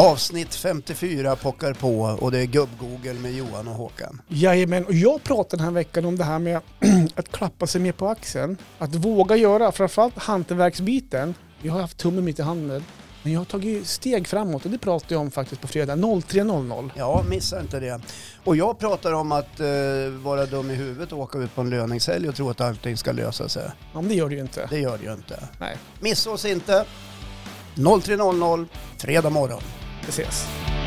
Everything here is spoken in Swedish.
Avsnitt 54 pockar på och det är gubb-Google med Johan och Håkan. Jajamän, och jag pratade den här veckan om det här med att klappa sig mer på axeln. Att våga göra, framförallt hantverksbiten. Jag har haft tummen mitt i handen. Men jag har tagit steg framåt och det pratade jag om faktiskt på fredag 03.00. Ja, missa inte det. Och jag pratar om att eh, vara dum i huvudet och åka ut på en löningshelg och tro att allting ska lösa sig. Ja, men det gör det ju inte. Det gör det ju inte. Nej, Missa oss inte. 03.00, fredag morgon vi ses.